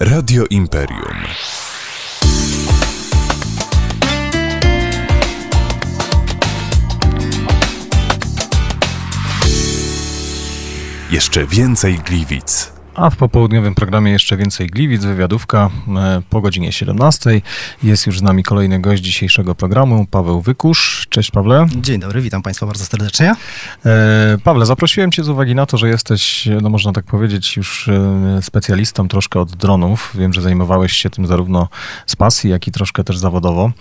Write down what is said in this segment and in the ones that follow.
Radio Imperium. Jeszcze więcej Gliwic. A w popołudniowym programie jeszcze więcej Gliwic, wywiadówka e, po godzinie 17. Jest już z nami kolejny gość dzisiejszego programu, Paweł Wykusz. Cześć Pawle. Dzień dobry, witam Państwa bardzo serdecznie. E, Pawle, zaprosiłem Cię z uwagi na to, że jesteś, no można tak powiedzieć, już e, specjalistą troszkę od dronów. Wiem, że zajmowałeś się tym zarówno z pasji, jak i troszkę też zawodowo.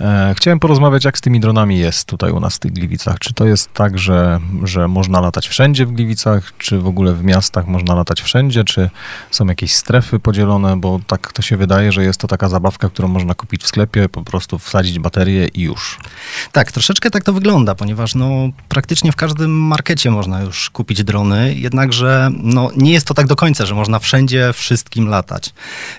E, chciałem porozmawiać, jak z tymi dronami jest tutaj u nas w tych Gliwicach. Czy to jest tak, że, że można latać wszędzie w Gliwicach, czy w ogóle w miastach można latać wszędzie, czy są jakieś strefy podzielone, bo tak to się wydaje, że jest to taka zabawka, którą można kupić w sklepie, po prostu wsadzić baterię i już. Tak, troszeczkę tak to wygląda, ponieważ no, praktycznie w każdym markecie można już kupić drony, jednakże no, nie jest to tak do końca, że można wszędzie wszystkim latać.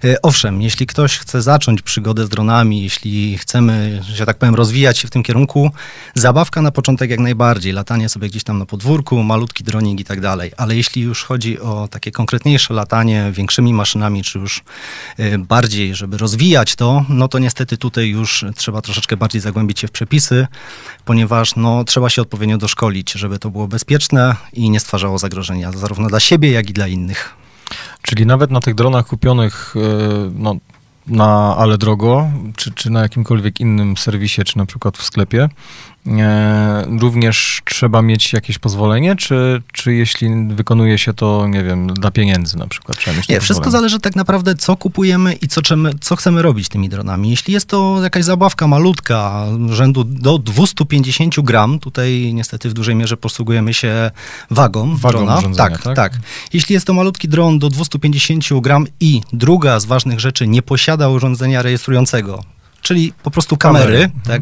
E, owszem, jeśli ktoś chce zacząć przygodę z dronami, jeśli chcemy że tak powiem, rozwijać się w tym kierunku. Zabawka na początek jak najbardziej, latanie sobie gdzieś tam na podwórku, malutki droning i tak dalej. Ale jeśli już chodzi o takie konkretniejsze latanie większymi maszynami, czy już y, bardziej, żeby rozwijać to, no to niestety tutaj już trzeba troszeczkę bardziej zagłębić się w przepisy, ponieważ no, trzeba się odpowiednio doszkolić, żeby to było bezpieczne i nie stwarzało zagrożenia zarówno dla siebie, jak i dla innych. Czyli nawet na tych dronach kupionych, y, no na Ale Drogo, czy, czy na jakimkolwiek innym serwisie, czy na przykład w sklepie, również trzeba mieć jakieś pozwolenie, czy, czy jeśli wykonuje się to, nie wiem, dla pieniędzy na przykład? Trzeba mieć nie, wszystko zależy tak naprawdę, co kupujemy i co, czemy, co chcemy robić tymi dronami. Jeśli jest to jakaś zabawka malutka, rzędu do 250 gram, tutaj niestety w dużej mierze posługujemy się wagą, wagą drona. Tak, tak, tak. Jeśli jest to malutki dron do 250 gram i druga z ważnych rzeczy nie posiada urządzenia rejestrującego, czyli po prostu kamery, kamery. Tak,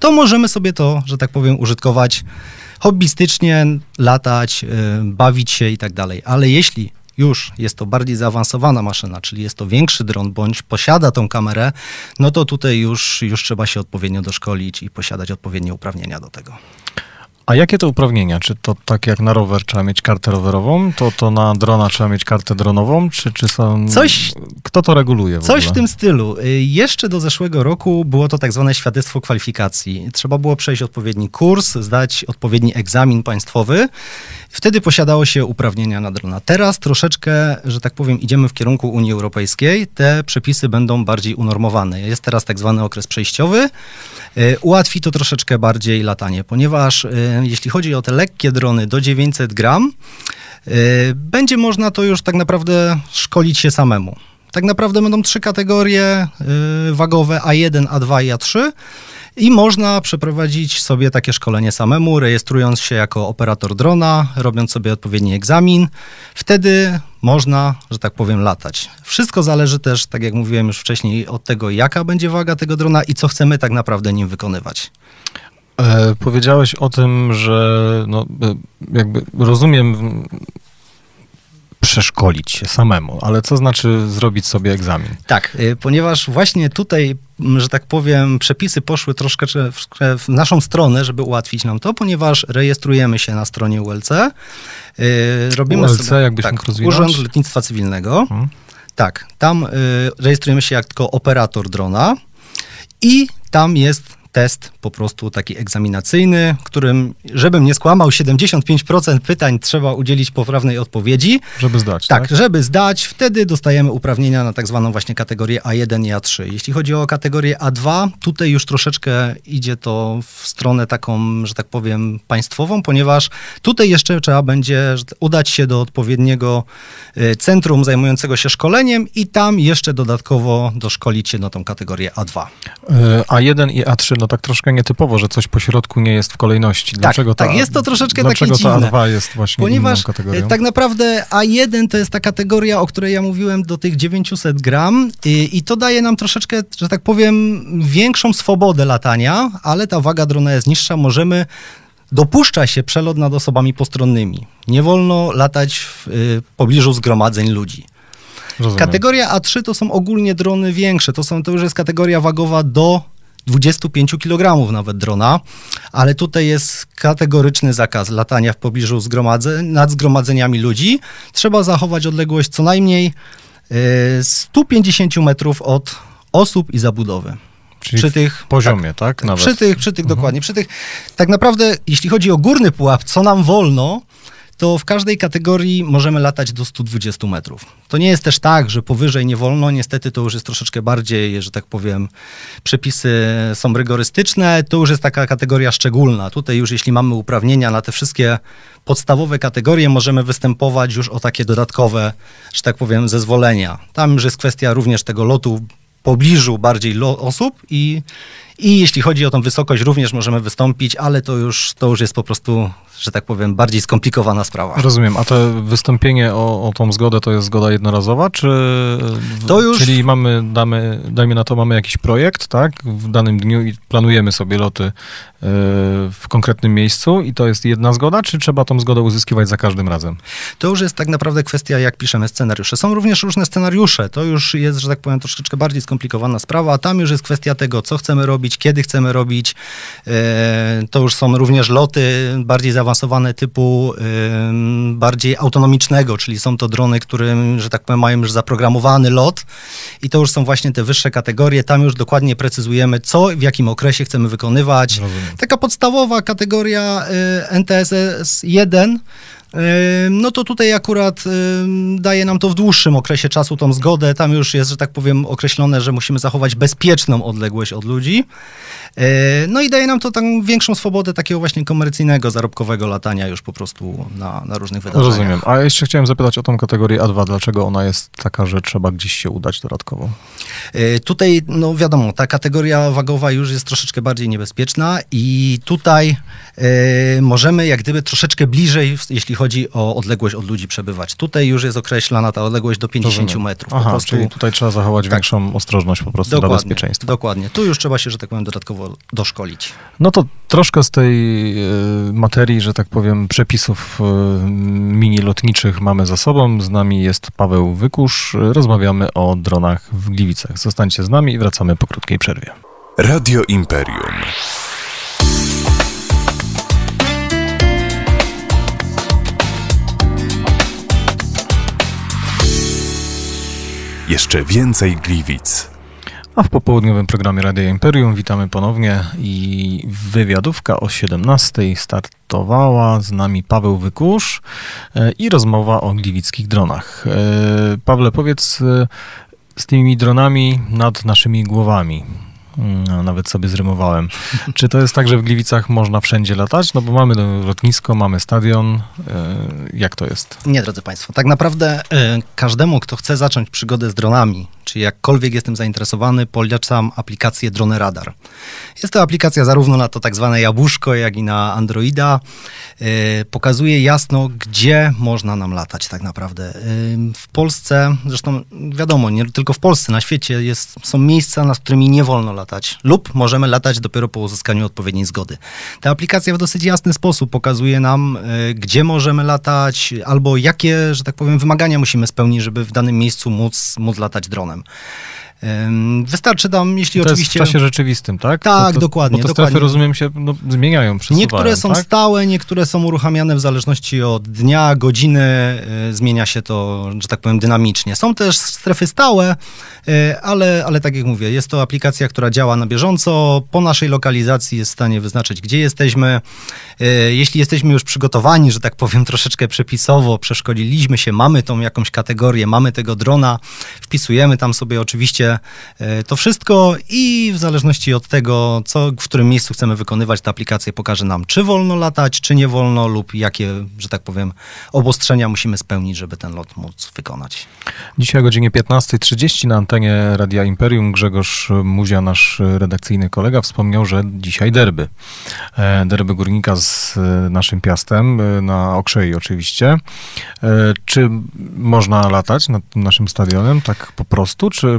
to możemy sobie to, że tak powiem, użytkować hobbystycznie, latać, yy, bawić się i tak dalej. Ale jeśli już jest to bardziej zaawansowana maszyna, czyli jest to większy dron, bądź posiada tą kamerę, no to tutaj już, już trzeba się odpowiednio doszkolić i posiadać odpowiednie uprawnienia do tego. A jakie to uprawnienia? Czy to tak jak na rower trzeba mieć kartę rowerową, to, to na drona trzeba mieć kartę dronową, czy, czy są... Coś... Kto to reguluje w Coś ogóle? w tym stylu. Y, jeszcze do zeszłego roku było to tak zwane świadectwo kwalifikacji. Trzeba było przejść odpowiedni kurs, zdać odpowiedni egzamin państwowy. Wtedy posiadało się uprawnienia na drona. Teraz troszeczkę, że tak powiem, idziemy w kierunku Unii Europejskiej. Te przepisy będą bardziej unormowane. Jest teraz tak zwany okres przejściowy. Y, ułatwi to troszeczkę bardziej latanie, ponieważ y, jeśli chodzi o te lekkie drony do 900 gram, y, będzie można to już tak naprawdę szkolić się samemu. Tak naprawdę będą trzy kategorie y, wagowe A1, A2 i A3 i można przeprowadzić sobie takie szkolenie samemu, rejestrując się jako operator drona, robiąc sobie odpowiedni egzamin. Wtedy można, że tak powiem, latać. Wszystko zależy też, tak jak mówiłem już wcześniej, od tego, jaka będzie waga tego drona i co chcemy tak naprawdę nim wykonywać. E, powiedziałeś o tym, że no, e, jakby rozumiem przeszkolić się samemu, ale co znaczy zrobić sobie egzamin? Tak, y, ponieważ właśnie tutaj, że tak powiem, przepisy poszły troszkę w naszą stronę, żeby ułatwić nam to, ponieważ rejestrujemy się na stronie ULC. Y, robimy ULC, sobie, jakbyś tak, mógł rozwinąć? Urząd Lotnictwa Cywilnego. Hmm. Tak, tam rejestrujemy się jako operator drona i tam jest test po prostu taki egzaminacyjny, którym, żebym nie skłamał, 75% pytań trzeba udzielić poprawnej odpowiedzi. Żeby zdać, tak? Tak, żeby zdać. Wtedy dostajemy uprawnienia na tak zwaną właśnie kategorię A1 i A3. Jeśli chodzi o kategorię A2, tutaj już troszeczkę idzie to w stronę taką, że tak powiem, państwową, ponieważ tutaj jeszcze trzeba będzie udać się do odpowiedniego y, centrum zajmującego się szkoleniem i tam jeszcze dodatkowo doszkolić się na tą kategorię A2. A1 i A3, no tak troszkę nietypowo, że coś po środku nie jest w kolejności. Tak, dlaczego tak, ta, tak, jest to troszeczkę dlaczego takie dziwne. Dlaczego ta A2 jest właśnie Ponieważ inną kategorią? tak naprawdę A1 to jest ta kategoria, o której ja mówiłem, do tych 900 gram i, i to daje nam troszeczkę, że tak powiem, większą swobodę latania, ale ta waga drona jest niższa, możemy dopuszcza się przelot nad osobami postronnymi. Nie wolno latać w y, pobliżu zgromadzeń ludzi. Rozumiem. Kategoria A3 to są ogólnie drony większe. To, są, to już jest kategoria wagowa do 25 kg nawet drona, ale tutaj jest kategoryczny zakaz latania w pobliżu zgromadzeń, nad zgromadzeniami ludzi. Trzeba zachować odległość co najmniej y, 150 metrów od osób i zabudowy. Czyli przy tych poziomie, tak? Nawet. Przy tych, przy tych dokładnie. Przy tych, tak naprawdę, jeśli chodzi o górny pułap, co nam wolno, to w każdej kategorii możemy latać do 120 metrów. To nie jest też tak, że powyżej nie wolno. Niestety to już jest troszeczkę bardziej, że tak powiem, przepisy są rygorystyczne. To już jest taka kategoria szczególna. Tutaj już jeśli mamy uprawnienia na te wszystkie podstawowe kategorie, możemy występować już o takie dodatkowe, że tak powiem, zezwolenia. Tam już jest kwestia również tego lotu pobliżu bardziej osób i, i jeśli chodzi o tą wysokość, również możemy wystąpić, ale to już, to już jest po prostu, że tak powiem, bardziej skomplikowana sprawa. Rozumiem. A to wystąpienie o, o tą zgodę to jest zgoda jednorazowa, czy... To już- Czyli mamy, damy, dajmy na to, mamy jakiś projekt, tak? W danym dniu i planujemy sobie loty e, w konkretnym miejscu i to jest jedna zgoda, czy trzeba tą zgodę uzyskiwać za każdym razem? To już jest tak naprawdę kwestia, jak piszemy scenariusze. Są również różne scenariusze. To już jest, że tak powiem, troszeczkę bardziej skomplikowana sprawa, a tam już jest kwestia tego, co chcemy robić, kiedy chcemy robić. E, To już są również loty bardziej zaawansowane typu em, bardziej autonomicznego, czyli są to drony, które, że tak powiem, mają już zaprogramowany lot i to już są właśnie te wyższe kategorie. Tam już dokładnie precyzujemy, co w jakim okresie chcemy wykonywać. Rozumiem. Taka podstawowa kategoria y, NTSS 1, y, no to tutaj akurat daje nam to w dłuższym okresie czasu tą zgodę. Tam już jest, że tak powiem, określone, że musimy zachować bezpieczną odległość od ludzi. Y, No i daje nam to tam większą swobodę takiego właśnie komercyjnego, zarobkowego latania już po prostu na, na różnych wydarzeniach. Rozumiem. A jeszcze chciałem zapytać o tą kategorię A2. Dlaczego ona jest taka, że trzeba gdzieś się udać dodatkowo? Y, Tutaj, no wiadomo, ta kategoria wagowa już jest troszeczkę bardziej niebezpieczna i tutaj y, możemy jak gdyby troszeczkę bliżej, jeśli chodzi o odległość od ludzi przebywać. Tutaj już jest określana ta odległość do 50 Rozumiem. metrów. Aha, po prostu czyli tutaj trzeba zachować Tak. większą ostrożność po prostu dla bezpieczeństwa. Dokładnie. Tu już trzeba się, że tak powiem, dodatkowo doszkolić. No to troszkę z tej e, materii, że tak powiem, przepisów e, mini lotniczych mamy za sobą. Z nami jest Paweł Wykusz. Rozmawiamy o dronach w Gliwicach. Zostańcie z nami i wracamy po krótkiej przerwie. Radio Imperium. Jeszcze więcej Gliwic. A w popołudniowym programie Radia Imperium witamy ponownie i wywiadówka o 17 startowała z nami Paweł Wykusz e, i rozmowa o gliwickich dronach. E, Pawle, powiedz e, z tymi dronami nad naszymi głowami. No, nawet sobie zrymowałem. Czy to jest tak, że w Gliwicach można wszędzie latać? No bo mamy lotnisko, mamy stadion. E, Jak to jest? Nie, drodzy Państwo, tak naprawdę y, każdemu, kto chce zacząć przygodę z dronami, czy jakkolwiek jestem zainteresowany, polecam aplikację Drone Radar. Jest to aplikacja zarówno na to tak zwane jabłuszko, jak i na Androida. Y, pokazuje jasno, gdzie można nam latać tak naprawdę. W Polsce, zresztą wiadomo, nie tylko w Polsce, na świecie jest, są miejsca, nad którymi nie wolno latać lub możemy latać dopiero po uzyskaniu odpowiedniej zgody. Ta aplikacja w dosyć jasny sposób pokazuje nam, y, gdzie możemy latać, albo jakie, że tak powiem, wymagania musimy spełnić, żeby w danym miejscu móc, móc latać dronem. Wystarczy tam, jeśli to oczywiście... jest w czasie rzeczywistym, tak? Tak, to, to, dokładnie, Bo te dokładnie. strefy, rozumiem, się no, zmieniają, przesuwają, Niektóre są tak? stałe, niektóre są uruchamiane w zależności od dnia, godziny, y, zmienia się to, że tak powiem, dynamicznie. Są też strefy stałe, y, ale, ale tak jak mówię, jest to aplikacja, która działa na bieżąco. Po naszej lokalizacji jest w stanie wyznaczyć, gdzie jesteśmy. Y, Jeśli jesteśmy już przygotowani, że tak powiem, troszeczkę przepisowo, przeszkoliliśmy się, mamy tą jakąś kategorię, mamy tego drona, wpisujemy tam sobie oczywiście y, to wszystko i w zależności od tego, co, w którym miejscu chcemy wykonywać, ta aplikacja pokaże nam, czy wolno latać, czy nie wolno lub jakie, że tak powiem, obostrzenia musimy spełnić, żeby ten lot móc wykonać. Dzisiaj o godzinie 15.30 na antenie Radia Imperium Grzegorz Muzia, nasz redakcyjny kolega, wspomniał, że dzisiaj derby. E, Derby Górnika z e, naszym Piastem, e, na Okrzei oczywiście. E, Czy można latać nad naszym stadionem tak po prostu, czy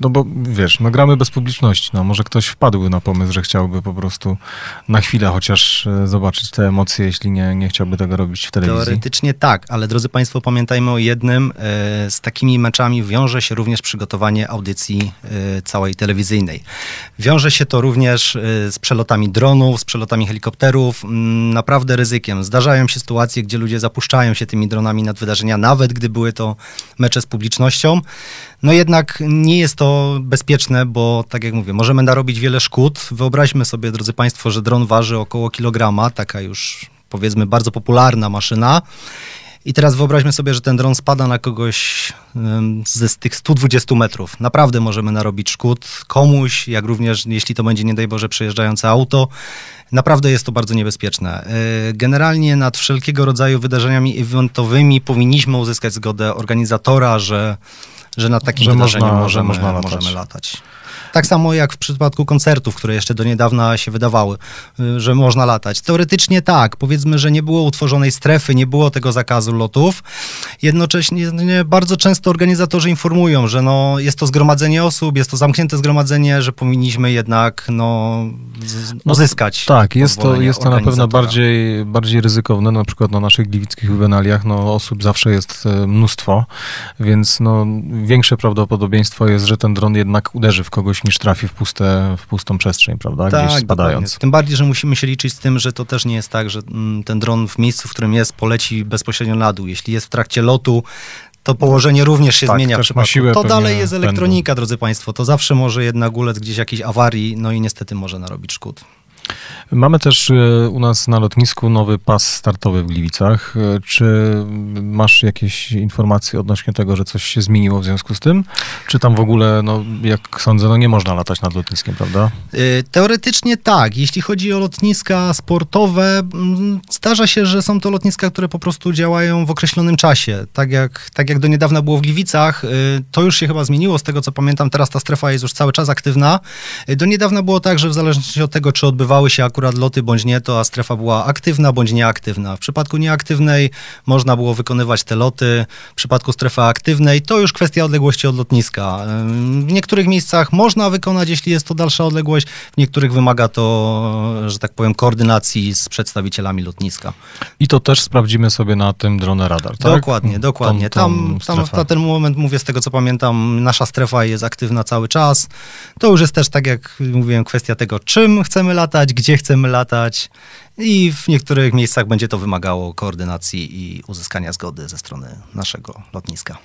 No bo wiesz, no gramy bez publiczności. No może ktoś wpadł na pomysł, że chciałby po prostu na chwilę chociaż e, zobaczyć te emocje, jeśli nie, nie chciałby tego robić w telewizji. Teoretycznie tak, ale drodzy Państwo, pamiętajmy o jednym. e, Z takimi meczami wiąże się również przygotowanie audycji e, całej telewizyjnej. Wiąże się to również z przelotami dronów, z przelotami helikopterów, naprawdę ryzykiem. Zdarzają się sytuacje, gdzie ludzie zapuszczają się tymi dronami nad wydarzenia, nawet gdy były to mecze z publicznością. No jednak nie jest to bezpieczne, bo tak jak mówię, możemy narobić wiele szkód. Wyobraźmy sobie, drodzy Państwo, że dron waży około kilograma, taka już powiedzmy bardzo popularna maszyna. I teraz wyobraźmy sobie, że ten dron spada na kogoś ze z tych 120 metrów. Naprawdę możemy narobić szkód komuś, jak również jeśli to będzie, nie daj Boże, przejeżdżające auto. Naprawdę jest to bardzo niebezpieczne. E, Generalnie nad wszelkiego rodzaju wydarzeniami eventowymi powinniśmy uzyskać zgodę organizatora, że, że nad takim Że można- że możemy, można latać. możemy latać. Tak samo jak w przypadku koncertów, które jeszcze do niedawna się wydawały, y, że można latać. Teoretycznie tak, powiedzmy, że nie było utworzonej strefy, nie było tego zakazu lotów. Jednocześnie nie, bardzo często organizatorzy informują, że no, jest to zgromadzenie osób, jest to zamknięte zgromadzenie, że powinniśmy jednak no, No, uzyskać. Tak, jest to, jest to na pewno bardziej, bardziej ryzykowne. Na przykład na naszych gliwickich juwenaliach no, osób zawsze jest e, mnóstwo, więc no, większe prawdopodobieństwo jest, że ten dron jednak uderzy w kogoś niż trafi w, puste, w pustą przestrzeń, prawda? Gdzieś spadając. Tak, dokładnie. Tym bardziej, że musimy się liczyć z tym, że to też nie jest tak, że mm, ten dron w miejscu, w którym jest, poleci bezpośrednio na dół. Jeśli jest w trakcie lotu, to położenie również się Tak, zmienia. też siłę to dalej jest elektronika, drodzy Państwo. To zawsze może jednak ulec gdzieś jakiejś awarii, no i niestety może narobić szkód. Mamy też e, u nas na lotnisku nowy pas startowy w Gliwicach. E, Czy masz jakieś informacje odnośnie tego, że coś się zmieniło w związku z tym? Czy tam w ogóle, no, jak sądzę, no nie można latać nad lotniskiem, prawda? Y, Teoretycznie tak. Jeśli chodzi o lotniska sportowe, mm, zdarza się, że są to lotniska, które po prostu działają w określonym czasie. Tak jak, tak jak do niedawna było w Gliwicach, to już się chyba zmieniło, z tego co pamiętam, teraz ta strefa jest już cały czas aktywna. Do niedawna było tak, że w zależności od tego, czy odbywały się akurat loty bądź nie, to a strefa była aktywna bądź nieaktywna. W przypadku nieaktywnej można było wykonywać te loty, w przypadku strefy aktywnej to już kwestia odległości od lotniska. W niektórych miejscach można wykonać, jeśli jest to dalsza odległość, w niektórych wymaga to, że tak powiem, koordynacji z przedstawicielami lotniska. I to też sprawdzimy sobie na tym drone radar, tak? Dokładnie, dokładnie. Tą- tą tam, tam na ten moment, mówię z tego co pamiętam, nasza strefa jest aktywna cały czas. To już jest też, tak jak mówiłem, kwestia tego, czym chcemy latać, gdzie chcemy latać. I w niektórych miejscach będzie to wymagało koordynacji i uzyskania zgody ze strony naszego lotniska.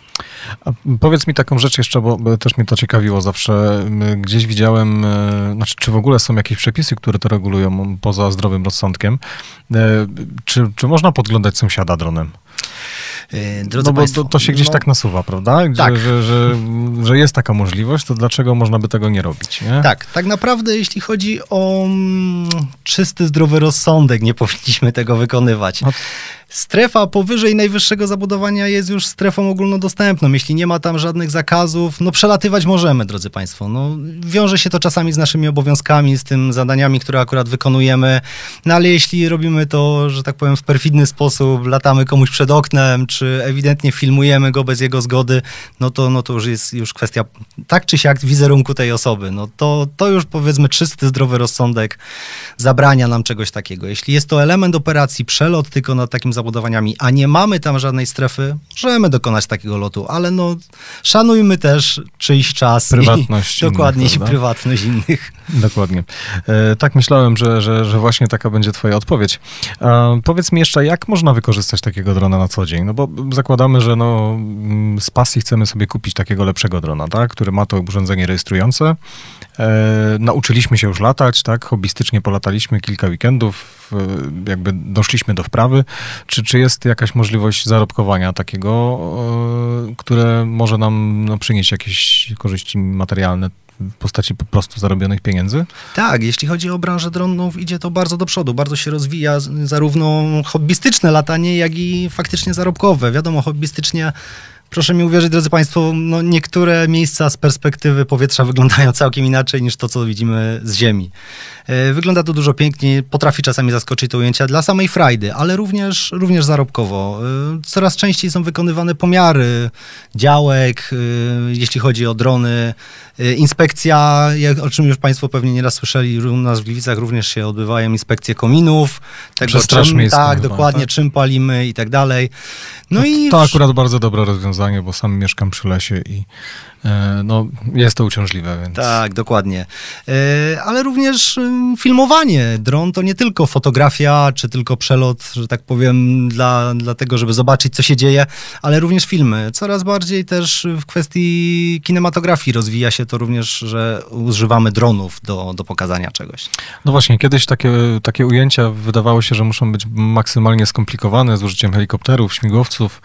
A powiedz mi taką rzecz jeszcze, bo też mnie to ciekawiło zawsze. Gdzieś widziałem, e, znaczy, czy w ogóle są jakieś przepisy, które to regulują poza zdrowym rozsądkiem. E, Czy, czy można podglądać sąsiada dronem? Yy, Drodzy no bo Państwo, to, to się gdzieś no- tak nasuwa, prawda? Gdzie, Tak. Że, że, że jest taka możliwość, to dlaczego można by tego nie robić, nie? Tak, tak naprawdę jeśli chodzi o mm, czysty, zdrowy rozsądek, nie powinniśmy tego wykonywać. No. Strefa powyżej najwyższego zabudowania jest już strefą ogólnodostępną. Jeśli nie ma tam żadnych zakazów, no przelatywać możemy, drodzy Państwo. No, wiąże się to czasami z naszymi obowiązkami, z tym zadaniami, które akurat wykonujemy, no ale jeśli robimy to, że tak powiem, w perfidny sposób, latamy komuś przed oknem, czy ewidentnie filmujemy go bez jego zgody, no to, no to już jest już kwestia tak czy siak wizerunku tej osoby. No to, to już powiedzmy czysty, zdrowy rozsądek zabrania nam czegoś takiego. Jeśli jest to element operacji, przelot tylko nad takimi zabudowaniami, a nie mamy tam żadnej strefy, możemy dokonać takiego lotu, ale no szanujmy też czyjś czas. Prywatność I, dokładnie, innych, i prawda? prywatność innych. Dokładnie. E, tak myślałem, że, że, że właśnie taka będzie twoja odpowiedź. Powiedz mi jeszcze, jak można wykorzystać takiego drona na co dzień? No bo zakładamy, że no, mm, z pasji chcemy sobie kupić takiego lepszego drona, tak? który ma to urządzenie rejestrujące. E, nauczyliśmy się już latać, tak? Hobbystycznie polataliśmy kilka weekendów, e, jakby doszliśmy do wprawy. Czy, czy jest jakaś możliwość zarobkowania takiego, które może nam no, przynieść jakieś korzyści materialne w postaci po prostu zarobionych pieniędzy? Tak, jeśli chodzi o branżę dronów, idzie to bardzo do przodu, bardzo się rozwija zarówno hobbystyczne latanie, jak i faktycznie zarobkowe. Wiadomo, hobbystycznie Proszę mi uwierzyć, drodzy Państwo, no niektóre miejsca z perspektywy powietrza wyglądają całkiem inaczej niż to, co widzimy z Ziemi. E, wygląda to dużo piękniej, potrafi czasami zaskoczyć to ujęcia dla samej frajdy, ale również, również zarobkowo. E, coraz częściej są wykonywane pomiary działek, e, jeśli chodzi o drony. Inspekcja, o czym już Państwo pewnie nieraz słyszeli, u nas w Gliwicach również się odbywają inspekcje kominów, tego czym, tak, dokładnie, tak? czym palimy i tak dalej. No, no i... To akurat bardzo dobre rozwiązanie, bo sam mieszkam przy lesie i E, no, jest to uciążliwe, więc... Tak, dokładnie. E, ale również filmowanie. Dron to nie tylko fotografia, czy tylko przelot, że tak powiem, dla, dla tego, żeby zobaczyć, co się dzieje, ale również filmy. Coraz bardziej też w kwestii kinematografii rozwija się to również, że używamy dronów do, do pokazania czegoś. No właśnie, kiedyś takie, takie ujęcia wydawało się, że muszą być maksymalnie skomplikowane z użyciem helikopterów, śmigłowców.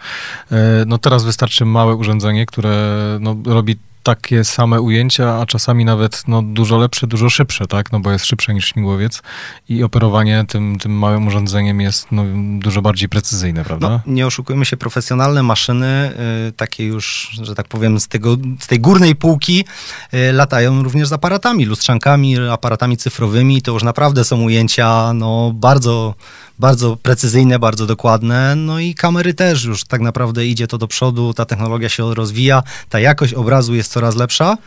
E, no teraz wystarczy małe urządzenie, które no, robi takie same ujęcia, a czasami nawet no, dużo lepsze, dużo szybsze, tak? No bo jest szybsze niż śmigłowiec i operowanie tym, tym małym urządzeniem jest no, dużo bardziej precyzyjne, prawda? No, nie oszukujmy się, profesjonalne maszyny, y, takie już, że tak powiem, z, tego, z tej górnej półki y, latają również z aparatami, lustrzankami, aparatami cyfrowymi. To już naprawdę są ujęcia no, bardzo bardzo precyzyjne, bardzo dokładne. No i kamery też już tak naprawdę idzie to do przodu, ta technologia się rozwija, ta jakość obrazu jest coraz lepsza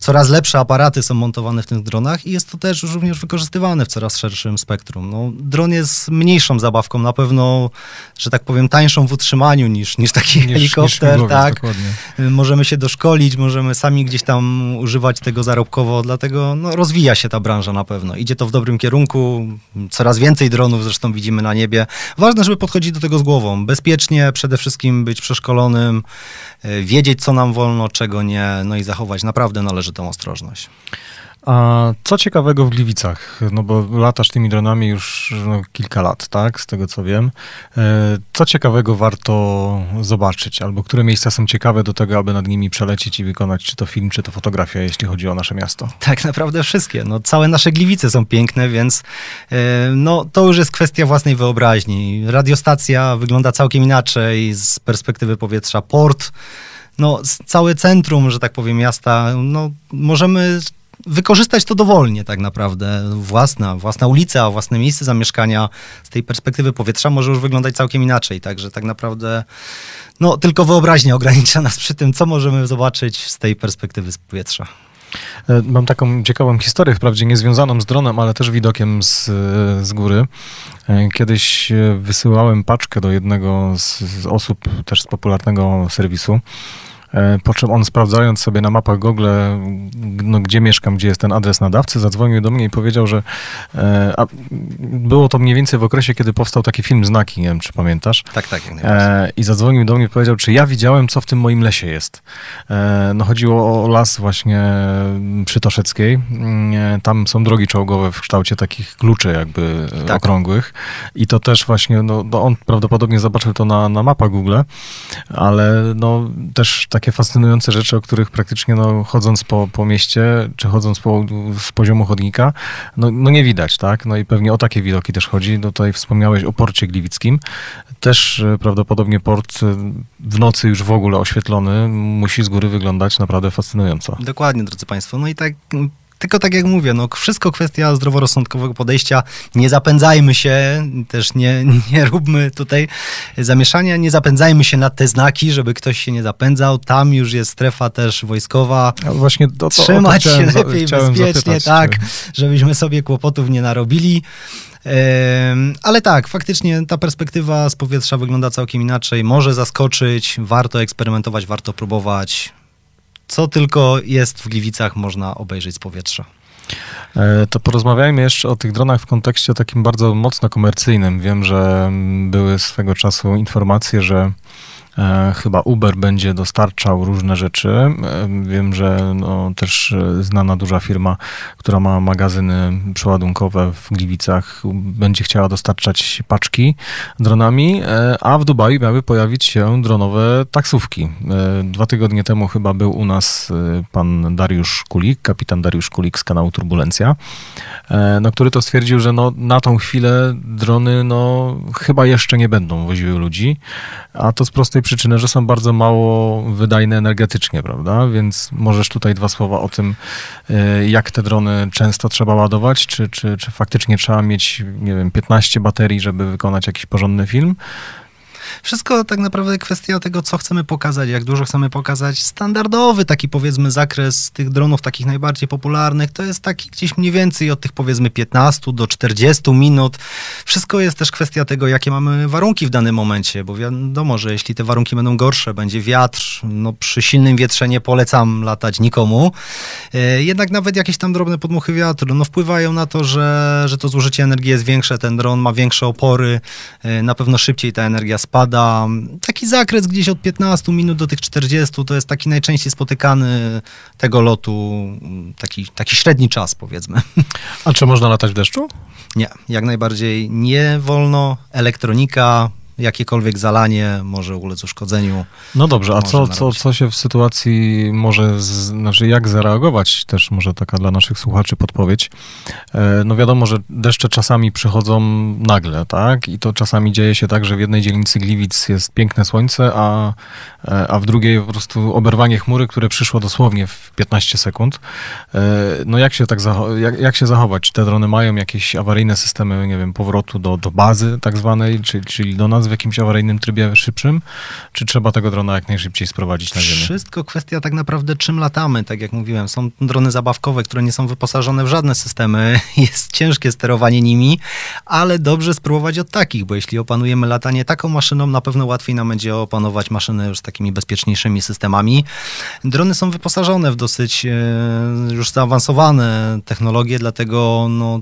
coraz lepsze aparaty są montowane w tych dronach i jest to też już również wykorzystywane w coraz szerszym spektrum. No, dron jest mniejszą zabawką, na pewno, że tak powiem, tańszą w utrzymaniu niż, niż taki niż, helikopter. Niż tak. Dokładnie. Możemy się doszkolić, możemy sami gdzieś tam używać tego zarobkowo, dlatego no, rozwija się ta branża na pewno. Idzie to w dobrym kierunku, coraz więcej dronów zresztą widzimy na niebie. Ważne, żeby podchodzić do tego z głową. Bezpiecznie, przede wszystkim być przeszkolonym, e, wiedzieć, co nam wolno, czego nie, no i zachować naprawdę należy tą ostrożność. A co ciekawego w Gliwicach? No bo latasz tymi dronami już no, kilka lat, tak? Z tego co wiem. E, co ciekawego warto zobaczyć? Albo które miejsca są ciekawe do tego, aby nad nimi przelecieć i wykonać czy to film, czy to fotografia, jeśli chodzi o nasze miasto? Tak naprawdę wszystkie. No, całe nasze Gliwice są piękne, więc e, no, to już jest kwestia własnej wyobraźni. Radiostacja wygląda całkiem inaczej z perspektywy powietrza. Port no, całe centrum, że tak powiem, miasta, no, możemy wykorzystać to dowolnie tak naprawdę. Własna, własna ulica, własne miejsce zamieszkania z tej perspektywy powietrza może już wyglądać całkiem inaczej. Także tak naprawdę no, tylko wyobraźnia ogranicza nas przy tym, co możemy zobaczyć z tej perspektywy z powietrza. E, mam taką ciekawą historię, wprawdzie nie związaną z dronem, ale też widokiem z, z góry. E, kiedyś wysyłałem paczkę do jednego z, z osób też z popularnego serwisu. E, po czym on sprawdzając sobie na mapach Google, no, gdzie mieszkam, gdzie jest ten adres nadawcy, zadzwonił do mnie i powiedział, że e, a, było to mniej więcej w okresie, kiedy powstał taki film Znaki, nie wiem, czy pamiętasz? Tak, tak. Jak e, I zadzwonił do mnie i powiedział, czy ja widziałem, co w tym moim lesie jest. E, no chodziło o las właśnie przy Toszeckiej. E, tam są drogi czołgowe w kształcie takich kluczy jakby tak. okrągłych. I to też właśnie, no, no on prawdopodobnie zobaczył to na, na mapach Google, ale no też tak takie fascynujące rzeczy, o których praktycznie no, chodząc po, po mieście, czy chodząc po, z poziomu chodnika, no, no nie widać, tak? No i pewnie o takie widoki też chodzi. No tutaj wspomniałeś o porcie gliwickim. Też e, prawdopodobnie port e, w nocy już w ogóle oświetlony musi z góry wyglądać naprawdę fascynująco. Dokładnie, drodzy Państwo. No i tak tylko tak jak mówię, no wszystko kwestia zdroworozsądkowego podejścia. Nie zapędzajmy się, też nie, nie róbmy tutaj zamieszania, nie zapędzajmy się na te znaki, żeby ktoś się nie zapędzał. Tam już jest strefa też wojskowa. Ja właśnie to, to, Trzymać się lepiej, bezpiecznie, tak, czy... żebyśmy sobie kłopotów nie narobili. Ale tak, faktycznie ta perspektywa z powietrza wygląda całkiem inaczej. Może zaskoczyć, warto eksperymentować, warto próbować co tylko jest w Gliwicach, można obejrzeć z powietrza. E, to porozmawiajmy jeszcze o tych dronach w kontekście takim bardzo mocno komercyjnym. Wiem, że były swego czasu informacje, że chyba Uber będzie dostarczał różne rzeczy. E, wiem, że no, też znana duża firma, która ma magazyny przeładunkowe w Gliwicach, będzie chciała dostarczać paczki dronami, e, a w Dubaju miały pojawić się dronowe taksówki. Dwa tygodnie temu chyba był u nas pan Dariusz Kulik, kapitan Dariusz Kulik z kanału Turbulencja, no, który to stwierdził, że no, na tą chwilę drony no, chyba jeszcze nie będą woziły ludzi, a to z prostej przyczynę, że są bardzo mało wydajne energetycznie, prawda? Więc możesz tutaj dwa słowa o tym, y, jak te drony często trzeba ładować, czy, czy, czy faktycznie trzeba mieć, nie wiem, 15 baterii, żeby wykonać jakiś porządny film, wszystko tak naprawdę kwestia tego, co chcemy pokazać, jak dużo chcemy pokazać. Standardowy taki powiedzmy zakres tych dronów takich najbardziej popularnych to jest taki gdzieś mniej więcej od tych powiedzmy 15 do 40 minut. Wszystko jest też kwestia tego, jakie mamy warunki w danym momencie, bo wiadomo, że jeśli te warunki będą gorsze, będzie wiatr, no przy silnym wietrze nie polecam latać nikomu. E, jednak nawet jakieś tam drobne podmuchy wiatru, no wpływają na to, że, że to zużycie energii jest większe, ten dron ma większe opory, e, na pewno szybciej ta energia spada Taki zakres gdzieś od 15 minut do tych 40 to jest taki najczęściej spotykany tego lotu, taki, taki średni czas powiedzmy. A czy można latać w deszczu? Nie, jak najbardziej nie wolno. Elektronika, jakiekolwiek zalanie może ulec uszkodzeniu. No dobrze, a co, co, co się w sytuacji może, z, znaczy jak zareagować, też może taka dla naszych słuchaczy podpowiedź. E, no wiadomo, że deszcze czasami przychodzą nagle, tak? I to czasami dzieje się tak, że w jednej dzielnicy Gliwic jest piękne słońce, a, e, a w drugiej po prostu oberwanie chmury, które przyszło dosłownie w 15 sekund. E, no jak się tak jak, jak się zachować? Te drony mają jakieś awaryjne systemy, nie wiem, powrotu do, do bazy tak zwanej, czyli, czyli do nas w jakimś awaryjnym trybie szybszym, czy trzeba tego drona jak najszybciej sprowadzić na ziemię? Wszystko kwestia tak naprawdę czym latamy, tak jak mówiłem. Są drony zabawkowe, które nie są wyposażone w żadne systemy. Jest ciężkie sterowanie nimi, ale dobrze spróbować od takich, bo jeśli opanujemy latanie taką maszyną, na pewno łatwiej nam będzie opanować maszyny już z takimi bezpieczniejszymi systemami. Drony są wyposażone w dosyć e, już zaawansowane technologie, dlatego no,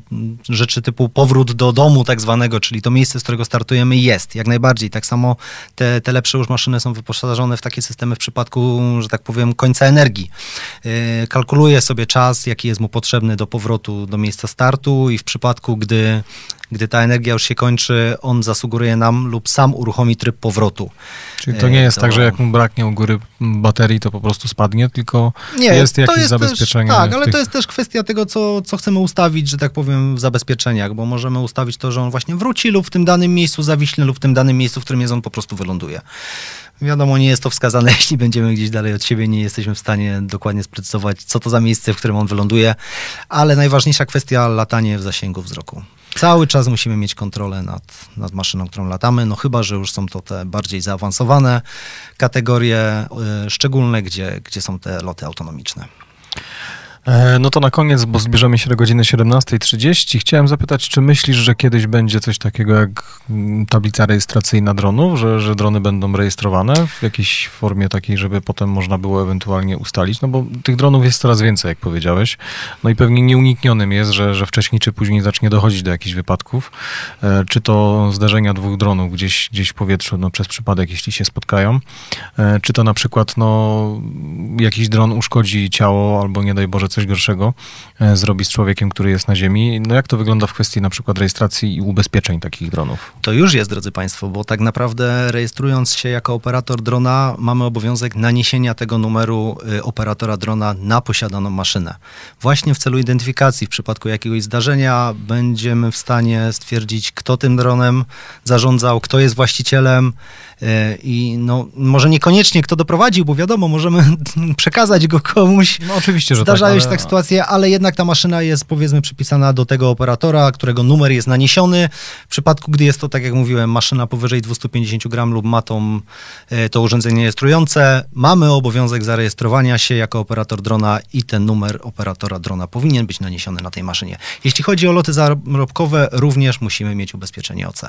rzeczy typu powrót do domu tak zwanego, czyli to miejsce, z którego startujemy jest. Jak najbardziej najbardziej. Tak samo te, te lepsze już maszyny są wyposażone w takie systemy w przypadku, że tak powiem, końca energii. Yy, kalkuluje sobie czas, jaki jest mu potrzebny do powrotu do miejsca startu i w przypadku, gdy gdy ta energia już się kończy, on zasugeruje nam lub sam uruchomi tryb powrotu. Czyli to nie jest to... tak, że jak mu braknie u góry baterii, to po prostu spadnie, tylko nie, jest jakieś jest zabezpieczenie. Też, tak, ale tych... to jest też kwestia tego, co, co chcemy ustawić, że tak powiem, w zabezpieczeniach, bo możemy ustawić to, że on właśnie wróci lub w tym danym miejscu zawiśnie lub w tym danym miejscu, w którym jest on po prostu wyląduje. Wiadomo, nie jest to wskazane, jeśli będziemy gdzieś dalej od siebie, nie jesteśmy w stanie dokładnie sprecyzować, co to za miejsce, w którym on wyląduje, ale najważniejsza kwestia latanie w zasięgu wzroku. Cały czas musimy mieć kontrolę nad, nad maszyną, którą latamy, no chyba, że już są to te bardziej zaawansowane kategorie, y, szczególne, gdzie, gdzie są te loty autonomiczne. E, no to na koniec, bo zbierzemy się do godziny 17.30. Chciałem zapytać, czy myślisz, że kiedyś będzie coś takiego jak mm, tablica rejestracyjna dronów, że, że drony będą rejestrowane w jakiejś formie takiej, żeby potem można było ewentualnie ustalić? No bo tych dronów jest coraz więcej, jak powiedziałeś. No i pewnie nieuniknionym jest, że, że wcześniej czy później zacznie dochodzić do jakichś wypadków. E, czy to zdarzenia dwóch dronów gdzieś, gdzieś w powietrzu, no przez przypadek, jeśli się spotkają. E, czy to na przykład, no, jakiś dron uszkodzi ciało albo nie daj Boże coś coś gorszego e, zrobi z człowiekiem, który jest na Ziemi. No jak to wygląda w kwestii na przykład rejestracji i ubezpieczeń takich dronów? To już jest, drodzy Państwo, bo tak naprawdę rejestrując się jako operator drona, mamy obowiązek naniesienia tego numeru y, operatora drona na posiadaną maszynę. Właśnie w celu identyfikacji w przypadku jakiegoś zdarzenia będziemy w stanie stwierdzić, kto tym dronem zarządzał, kto jest właścicielem, I no, może niekoniecznie kto doprowadził, bo wiadomo, możemy przekazać go komuś. No oczywiście, że Zdarzają tak, się tak sytuacje, ale jednak ta maszyna jest powiedzmy przypisana do tego operatora, którego numer jest naniesiony. W przypadku, gdy jest to, tak jak mówiłem, maszyna powyżej 250 gram lub ma tą, e, to urządzenie rejestrujące, mamy obowiązek zarejestrowania się jako operator drona i ten numer operatora drona powinien być naniesiony na tej maszynie. Jeśli chodzi o loty zarobkowe, również musimy mieć ubezpieczenie OC.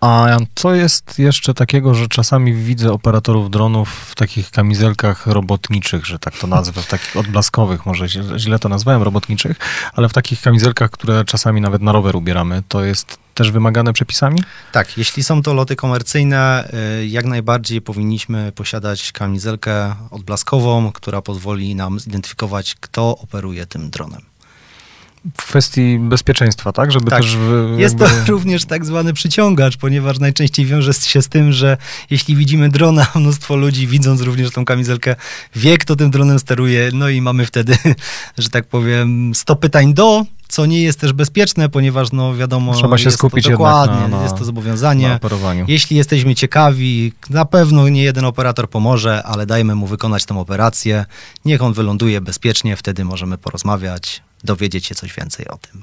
A co jest jeszcze takiego, że czasami widzę operatorów dronów w takich kamizelkach robotniczych, że tak to nazwę, w takich odblaskowych, może źle to nazwałem, robotniczych, ale w takich kamizelkach, które czasami nawet na rower ubieramy, to jest też wymagane przepisami? Tak, jeśli są to loty komercyjne, y, jak najbardziej powinniśmy posiadać kamizelkę odblaskową, która pozwoli nam zidentyfikować, kto operuje tym dronem. W kwestii bezpieczeństwa, tak? Żeby Tak. też... Jest to również tak zwany przyciągacz, ponieważ najczęściej wiąże się z tym, że jeśli widzimy drona, mnóstwo ludzi widząc również tą kamizelkę wie, kto tym dronem steruje, no i mamy wtedy, że tak powiem, 100 pytań do, co nie jest też bezpieczne, ponieważ no wiadomo, Trzeba się skupić to dokładnie, na- na- jest to zobowiązanie. Jeśli jesteśmy ciekawi, na pewno nie jeden operator pomoże, ale dajmy mu wykonać tę operację. Niech on wyląduje bezpiecznie, wtedy możemy porozmawiać, dowiedzieć się coś więcej o tym.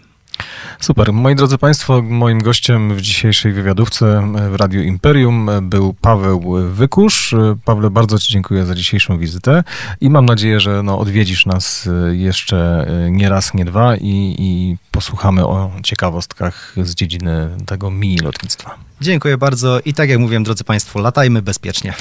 Super. Moi drodzy Państwo, moim gościem w dzisiejszej wywiadówce w Radiu Imperium był Paweł Wykusz. Pawle, bardzo Ci dziękuję za dzisiejszą wizytę i mam nadzieję, że no, odwiedzisz nas jeszcze nie raz, nie dwa i, i posłuchamy o ciekawostkach z dziedziny tego mini lotnictwa. Dziękuję bardzo i tak jak mówiłem, drodzy Państwo, latajmy bezpiecznie.